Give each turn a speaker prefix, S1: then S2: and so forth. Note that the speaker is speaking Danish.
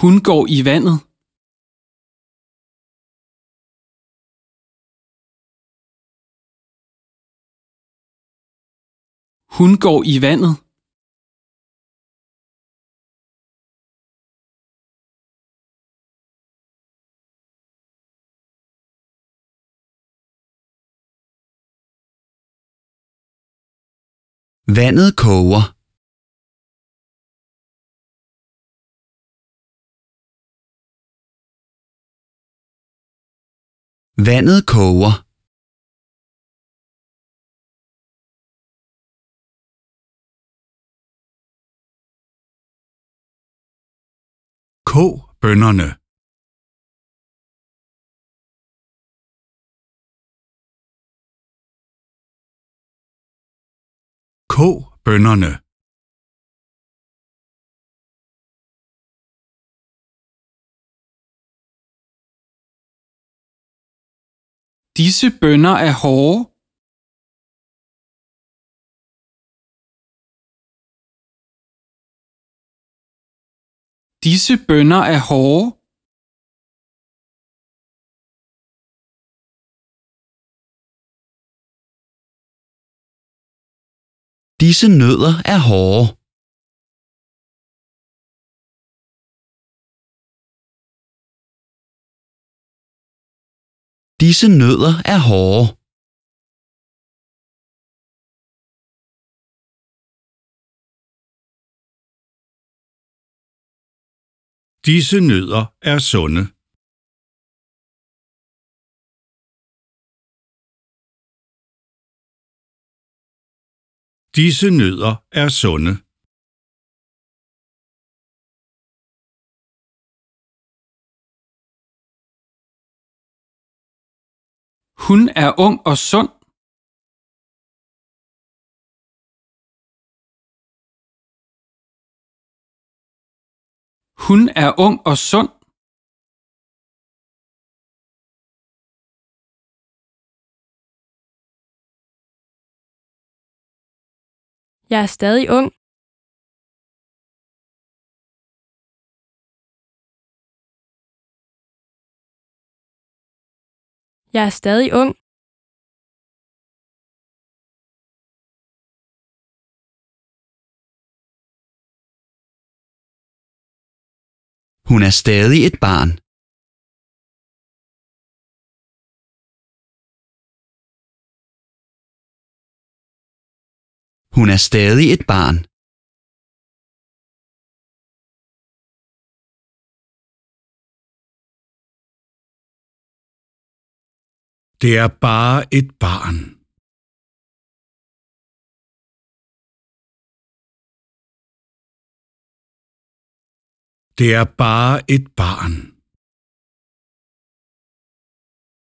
S1: Hun går i vandet. Hun går i vandet.
S2: Vandet koger. Vandet koger.
S3: Kog bønnerne. Kog bønnerne.
S1: Disse bønder er hårde. Disse bønder er hårde.
S2: Disse nødder er hårde. Disse nødder er hårde.
S3: Disse nødder er sunde. Disse nødder er sunde.
S1: Hun er ung og sund. Hun er ung og sund.
S4: Jeg er stadig ung. Jeg er stadig ung.
S2: Hun er stadig et barn. Hun er stadig et barn.
S3: Det er bare et barn. Det er bare et barn.